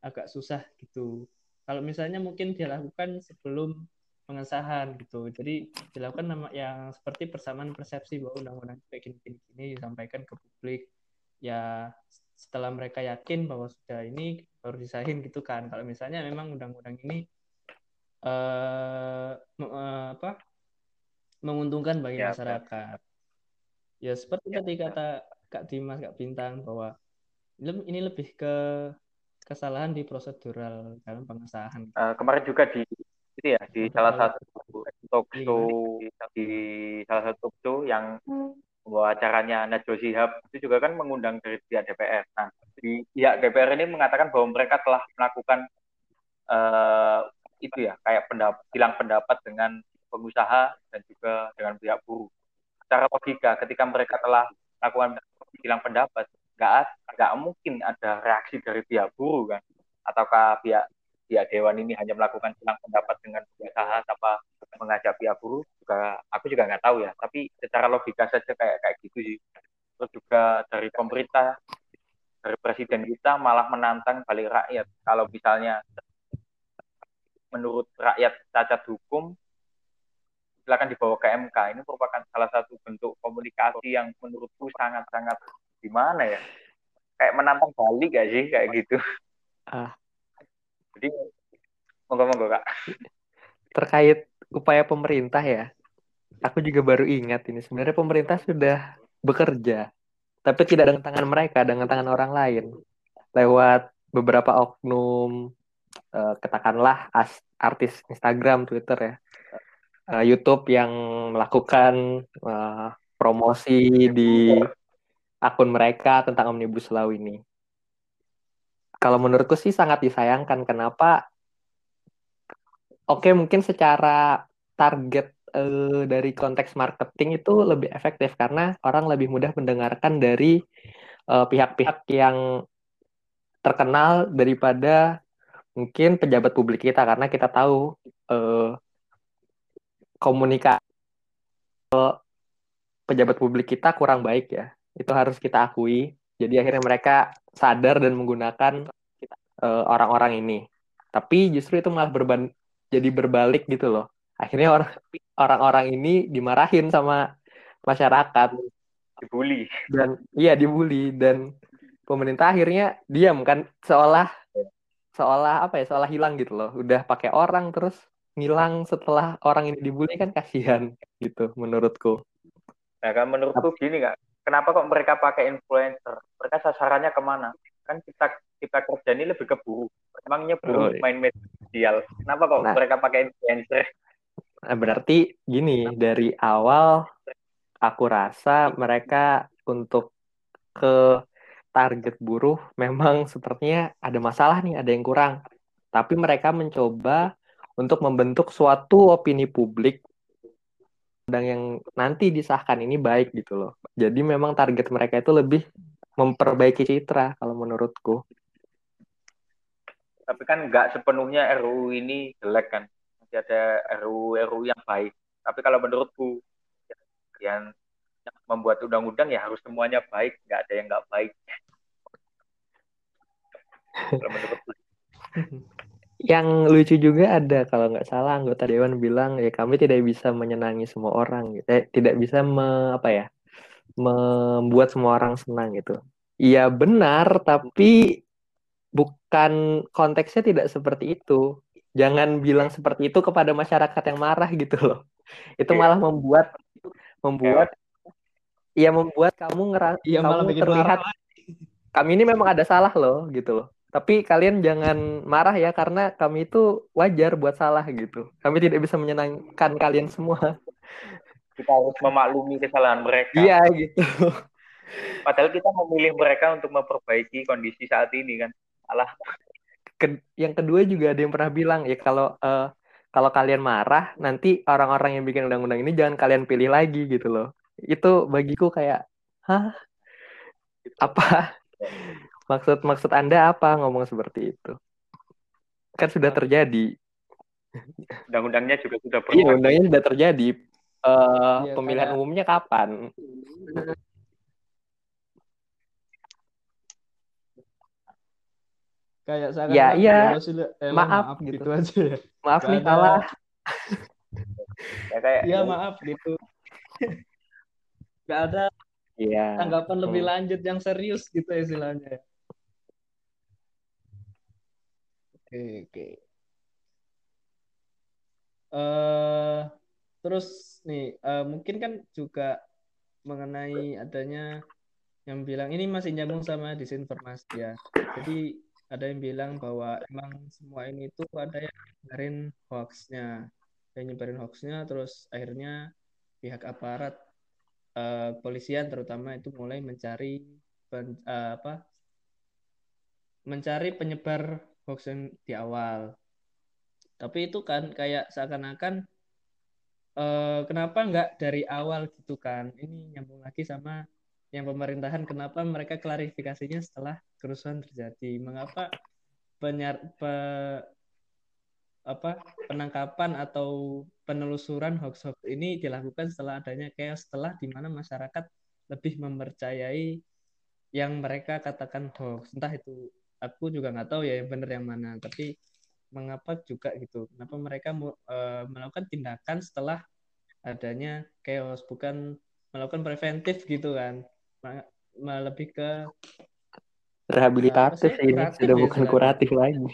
agak susah gitu. Kalau misalnya mungkin dilakukan sebelum pengesahan gitu. Jadi dilakukan nama yang seperti persamaan persepsi bahwa undang-undang kayak gini gini disampaikan ke publik. Ya setelah mereka yakin bahwa sudah ini baru disahin gitu kan. Kalau misalnya memang undang-undang ini uh, uh, apa menguntungkan bagi ya, masyarakat. Ya seperti ya, tadi kata Kak Dimas, Kak Bintang bahwa ini lebih ke kesalahan di prosedural dalam pengesahan. Uh, kemarin juga di itu ya di salah satu talk show di salah satu talk show yang bahwa acaranya Najwa Shihab itu juga kan mengundang dari pihak DPR. Nah, di pihak DPR ini mengatakan bahwa mereka telah melakukan uh, itu ya kayak pendapat, hilang pendapat dengan pengusaha dan juga dengan pihak buruh. Secara logika, ketika mereka telah melakukan bilang pendapat nggak nggak mungkin ada reaksi dari pihak buruh kan? Ataukah pihak pihak dewan ini hanya melakukan bilang pendapat dengan pengusaha tanpa mengajak pihak buruh juga aku juga nggak tahu ya. Tapi secara logika saja kayak kayak gitu sih. Terus juga dari pemerintah dari presiden kita malah menantang balik rakyat. Kalau misalnya menurut rakyat cacat hukum silakan dibawa ke MK. Ini merupakan salah satu bentuk komunikasi yang menurutku sangat-sangat gimana ya? Kayak menantang balik gak sih kayak gitu. Ah. Jadi monggo-monggo Kak. Terkait upaya pemerintah ya. Aku juga baru ingat ini sebenarnya pemerintah sudah bekerja tapi tidak dengan tangan mereka, dengan tangan orang lain. Lewat beberapa oknum uh, katakanlah artis Instagram, Twitter ya uh, YouTube yang melakukan uh, promosi di akun mereka tentang Omnibus Law ini. Kalau menurutku sih sangat disayangkan. Kenapa? Oke, mungkin secara target uh, dari konteks marketing itu lebih efektif karena orang lebih mudah mendengarkan dari pihak-pihak uh, yang terkenal daripada mungkin pejabat publik kita karena kita tahu uh, komunikasi pejabat publik kita kurang baik ya. Itu harus kita akui. Jadi akhirnya mereka sadar dan menggunakan uh, orang-orang ini. Tapi justru itu malah berban jadi berbalik gitu loh. Akhirnya orang orang-orang ini dimarahin sama masyarakat, dibully. Dan iya dibully dan pemerintah akhirnya diam kan seolah seolah apa ya seolah hilang gitu loh. Udah pakai orang terus ngilang setelah orang ini dibully kan kasihan gitu menurutku. Nah kan menurutku gini kak, kenapa kok mereka pakai influencer? Mereka sasarannya ke mana? Kan kita kita kerja ini lebih ke buruh. Emangnya buruh oh, iya. main media sosial. Kenapa kok nah, mereka pakai influencer? Nah, berarti gini dari awal aku rasa mereka untuk ke target buruh memang sepertinya ada masalah nih, ada yang kurang. Tapi mereka mencoba untuk membentuk suatu opini publik dan yang nanti disahkan ini baik gitu loh. Jadi memang target mereka itu lebih memperbaiki citra kalau menurutku. Tapi kan nggak sepenuhnya RUU ini jelek kan. Masih ada RUU-RUU yang baik. Tapi kalau menurutku yang membuat undang-undang ya harus semuanya baik, nggak ada yang nggak baik. kalau menurutku. Yang lucu juga ada kalau nggak salah anggota dewan bilang ya kami tidak bisa menyenangi semua orang, gitu. eh, tidak bisa me, apa ya membuat semua orang senang gitu. Iya benar, tapi bukan konteksnya tidak seperti itu. Jangan bilang seperti itu kepada masyarakat yang marah gitu loh. Itu iya. malah membuat membuat Iya membuat kamu ngerasa iya, kamu terlihat marah. kami ini memang ada salah loh gitu loh. Tapi kalian jangan marah ya karena kami itu wajar buat salah gitu. Kami tidak bisa menyenangkan kalian semua kita harus memaklumi kesalahan mereka. Iya gitu. Padahal kita memilih mereka untuk memperbaiki kondisi saat ini kan. Alah. Ke yang kedua juga ada yang pernah bilang ya kalau uh, kalau kalian marah nanti orang-orang yang bikin undang-undang ini jangan kalian pilih lagi gitu loh. Itu bagiku kayak hah apa maksud maksud anda apa ngomong seperti itu? Kan sudah terjadi. Undang-undangnya juga sudah pernah. Iya, undangnya sudah terjadi uh, ya, pemilihan kayak... umumnya kapan? Kayak saya ya, iya. Eh, maaf, maaf gitu. gitu aja ya. Maaf nih kalah. ya kayak Iya, maaf gitu. Gak ada ya. tanggapan lebih hmm. lanjut yang serius gitu istilahnya. Oke. Eh uh, terus nih uh, mungkin kan juga mengenai adanya yang bilang ini masih nyambung sama disinformasi ya. Jadi ada yang bilang bahwa emang semua ini tuh ada yang nyebarin hoaxnya, yang nyebarin hoaxnya, terus akhirnya pihak aparat uh, polisian terutama itu mulai mencari pen, apa mencari penyebar hoax yang di awal. Tapi itu kan kayak seakan-akan uh, kenapa nggak dari awal gitu kan? Ini nyambung lagi sama yang pemerintahan kenapa mereka klarifikasinya setelah kerusuhan terjadi. Mengapa penyar pe, apa penangkapan atau penelusuran hoax-hoax ini dilakukan setelah adanya kayak setelah di mana masyarakat lebih mempercayai yang mereka katakan hoax. Entah itu aku juga nggak tahu ya yang benar yang mana, tapi mengapa juga gitu? Kenapa mereka uh, melakukan tindakan setelah adanya chaos bukan melakukan preventif gitu kan? Lebih ke rehabilitatif uh, ini sudah ya, bukan kuratif lagi.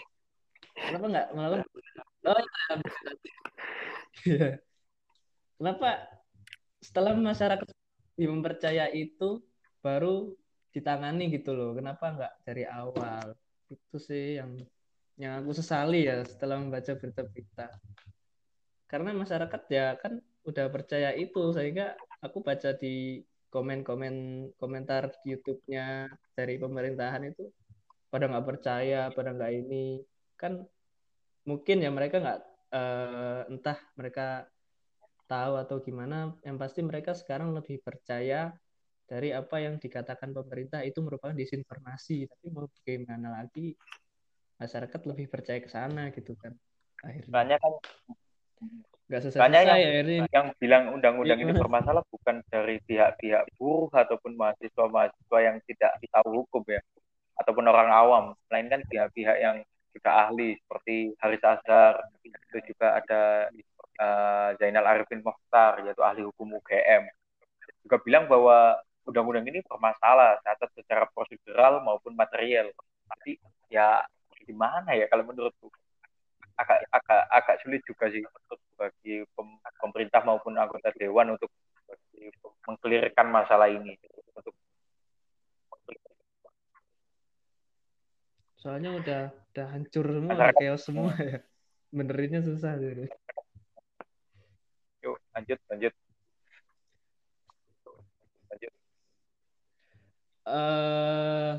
Kenapa nggak? Melakukan oh iya kenapa setelah masyarakat mempercaya itu baru ditangani gitu loh. Kenapa nggak dari awal? Itu sih yang yang aku sesali ya setelah membaca berita-berita karena masyarakat ya kan udah percaya itu sehingga aku baca di komen-komen komentar YouTube-nya dari pemerintahan itu pada nggak percaya pada nggak ini. Kan mungkin ya mereka nggak uh, entah mereka tahu atau gimana yang pasti mereka sekarang lebih percaya dari apa yang dikatakan pemerintah itu merupakan disinformasi. Tapi mau bagaimana lagi masyarakat lebih percaya ke sana gitu kan akhirnya. Banyak kan. Nggak selesai banyak yang, ya, ini. yang bilang undang-undang ini bermasalah bukan dari pihak-pihak buruh ataupun mahasiswa-mahasiswa yang tidak tahu hukum ya ataupun orang awam. Melainkan pihak-pihak yang juga ahli seperti Haris Azhar itu juga ada uh, Zainal Arifin Mokhtar yaitu ahli hukum UGM juga bilang bahwa undang-undang ini bermasalah catat secara prosedural maupun material. Tapi ya gimana ya kalau menurutku? Agak agak agak sulit juga sih untuk bagi pemerintah maupun anggota dewan untuk mengkelirkan masalah ini. Untuk soalnya udah udah hancur semua udah chaos semua ya. Benerinnya susah jadi yuk lanjut lanjut lanjut uh,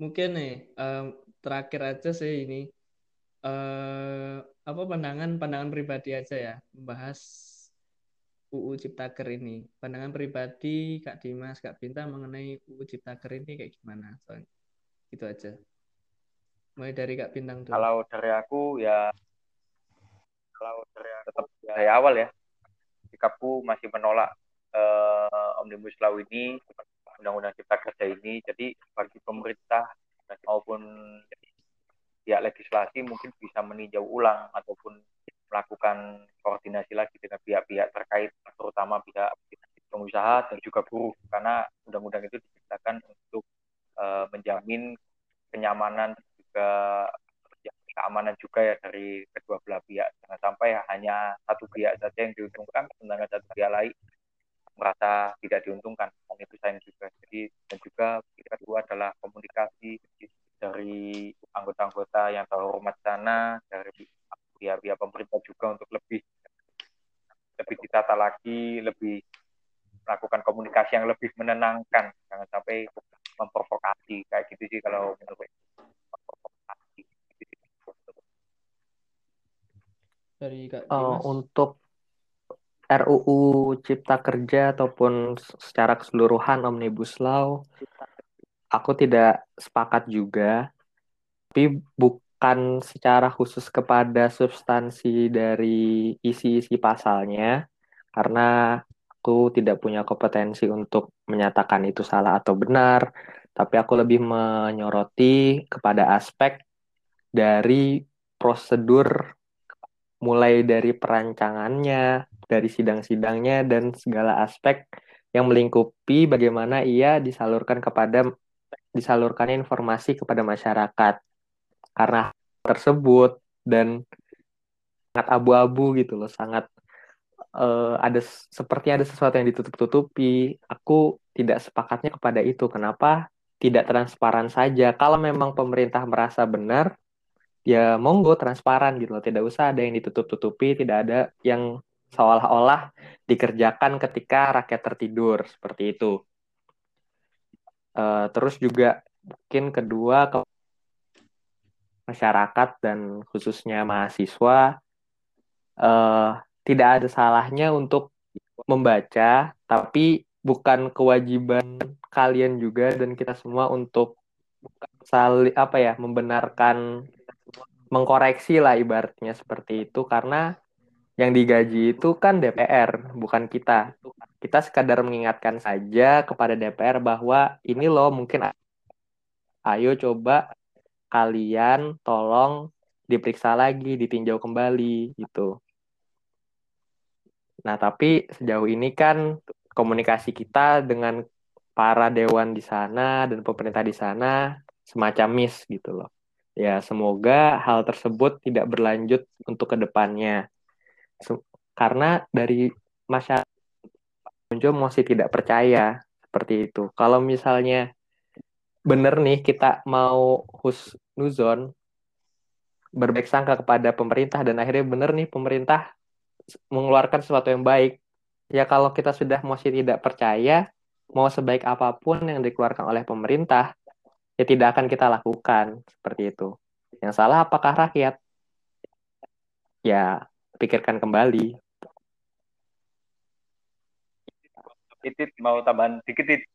mungkin nih um, terakhir aja sih ini uh, apa pandangan pandangan pribadi aja ya membahas UU Ciptaker ini. Pandangan pribadi Kak Dimas, Kak Binta mengenai UU Ciptaker ini kayak gimana? Soalnya itu aja. Mulai dari Kak Bintang dulu. Kalau dari aku ya kalau dari tetap dari awal ya sikapku masih menolak uh, omnibus law ini undang-undang cipta kerja ini jadi bagi pemerintah maupun pihak legislasi mungkin bisa meninjau ulang ataupun melakukan koordinasi lagi dengan pihak-pihak terkait, terutama pihak pengusaha dan juga buruh, karena undang-undang itu diciptakan untuk uh, menjamin kenyamanan juga keamanan juga ya dari kedua belah pihak. Jangan sampai hanya satu pihak saja yang diuntungkan, sedangkan satu pihak lain merasa tidak diuntungkan. Dan itu saya juga. Jadi dan juga kedua adalah komunikasi dari anggota-anggota yang terhormat sana, dari pihak-pihak pemerintah juga untuk lebih lebih ditata lagi, lebih melakukan komunikasi yang lebih menenangkan, jangan sampai memprovokasi kayak gitu sih kalau menurut dari Kak uh, untuk RUU Cipta Kerja ataupun secara keseluruhan Omnibus Law, aku tidak sepakat juga. Tapi buk bukan secara khusus kepada substansi dari isi-isi pasalnya, karena aku tidak punya kompetensi untuk menyatakan itu salah atau benar, tapi aku lebih menyoroti kepada aspek dari prosedur mulai dari perancangannya, dari sidang-sidangnya dan segala aspek yang melingkupi bagaimana ia disalurkan kepada disalurkan informasi kepada masyarakat. Karena tersebut dan sangat abu-abu gitu loh, sangat uh, ada seperti ada sesuatu yang ditutup-tutupi. Aku tidak sepakatnya kepada itu. Kenapa tidak transparan saja? Kalau memang pemerintah merasa benar, ya monggo transparan gitu loh. Tidak usah ada yang ditutup-tutupi, tidak ada yang seolah-olah dikerjakan ketika rakyat tertidur seperti itu. Uh, terus juga mungkin kedua masyarakat dan khususnya mahasiswa uh, tidak ada salahnya untuk membaca, tapi bukan kewajiban kalian juga dan kita semua untuk sali apa ya membenarkan mengkoreksi lah ibaratnya seperti itu karena yang digaji itu kan DPR bukan kita kita sekadar mengingatkan saja kepada DPR bahwa ini loh mungkin ayo coba kalian tolong diperiksa lagi, ditinjau kembali gitu. Nah, tapi sejauh ini kan komunikasi kita dengan para dewan di sana dan pemerintah di sana semacam miss gitu loh. Ya, semoga hal tersebut tidak berlanjut untuk ke depannya. Karena dari masyarakat muncul masih tidak percaya seperti itu. Kalau misalnya bener nih kita mau husnuzon berbaik sangka kepada pemerintah dan akhirnya bener nih pemerintah mengeluarkan sesuatu yang baik. Ya kalau kita sudah masih tidak percaya mau sebaik apa pun yang dikeluarkan oleh pemerintah ya tidak akan kita lakukan. Seperti itu. Yang salah apakah rakyat? Ya pikirkan kembali. Titit mau tambahan dikit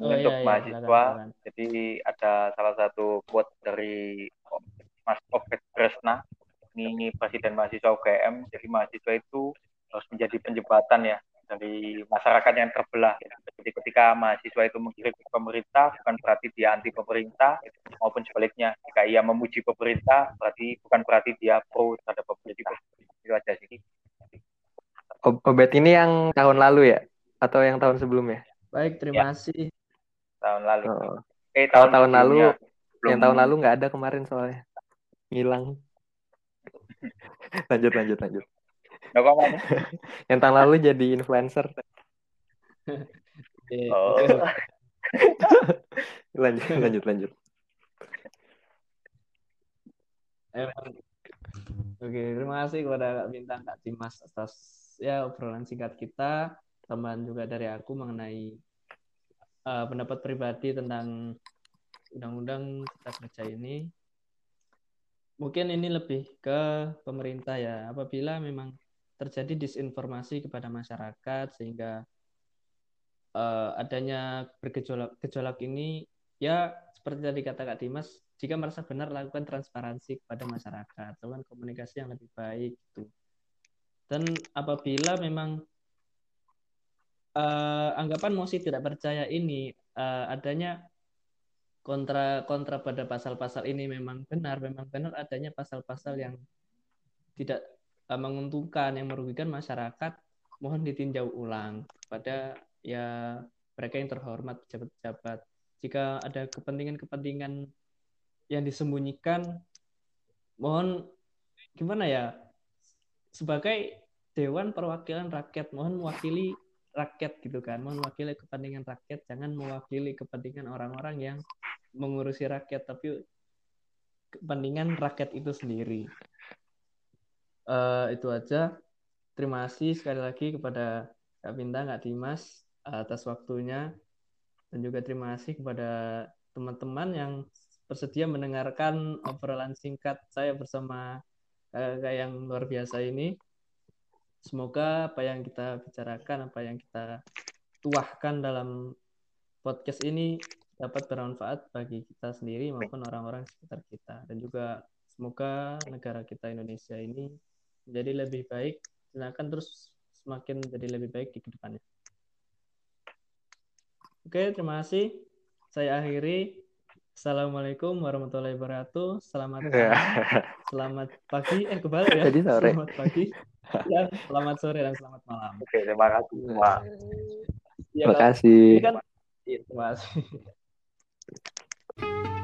oh, untuk iya, iya, mahasiswa. Iya, Jadi ada salah satu quote dari Mas Ovid Kresna, ini Presiden Mahasiswa UGM. Jadi mahasiswa itu harus menjadi penjembatan ya dari masyarakat yang terbelah. Jadi ketika mahasiswa itu mengkritik pemerintah, bukan berarti dia anti pemerintah, maupun sebaliknya. Jika ia memuji pemerintah, berarti bukan berarti dia pro terhadap pemerintah. Itu aja sih. Obet ini yang tahun lalu ya? Atau yang tahun sebelumnya? Baik, terima ya. kasih tahun lalu. Oh. Eh tahun, tahun lalu belum... yang tahun lalu nggak ada kemarin soalnya hilang. Lanjut lanjut lanjut. yang tahun lalu jadi influencer. oh. lanjut lanjut lanjut. Oke, terima kasih kepada Kak Bintang, Kak Dimas atas ya obrolan singkat kita. Tambahan juga dari aku mengenai uh, pendapat pribadi tentang undang-undang cipta kerja ini mungkin ini lebih ke pemerintah ya. Apabila memang terjadi disinformasi kepada masyarakat sehingga uh, adanya bergejolak gejolak ini ya seperti tadi kata Kak Dimas jika merasa benar lakukan transparansi kepada masyarakat lakukan komunikasi yang lebih baik gitu. Dan apabila memang uh, anggapan mosi tidak percaya ini uh, adanya kontra kontra pada pasal-pasal ini memang benar memang benar adanya pasal-pasal yang tidak uh, menguntungkan yang merugikan masyarakat mohon ditinjau ulang pada ya mereka yang terhormat pejabat-pejabat. Jika ada kepentingan-kepentingan yang disembunyikan mohon gimana ya sebagai dewan perwakilan rakyat mohon mewakili rakyat gitu kan mewakili kepentingan rakyat jangan mewakili kepentingan orang-orang yang mengurusi rakyat tapi kepentingan rakyat itu sendiri. Uh, itu aja. Terima kasih sekali lagi kepada Kak Bintang Kak Dimas atas waktunya. Dan juga terima kasih kepada teman-teman yang bersedia mendengarkan obrolan singkat saya bersama kakak yang luar biasa ini. Semoga apa yang kita bicarakan, apa yang kita tuahkan dalam podcast ini dapat bermanfaat bagi kita sendiri maupun orang-orang sekitar kita. Dan juga semoga negara kita Indonesia ini menjadi lebih baik dan akan terus semakin menjadi lebih baik di ke depannya. Oke, terima kasih. Saya akhiri. Assalamualaikum warahmatullahi wabarakatuh. Selamat ya. malam, selamat pagi, eh kembali ya. Jadi sore. Selamat pagi ya, selamat sore dan selamat malam. Oke, terima kasih semua. Ya, terima kasih. Kan, ya, terima kasih. Thank you.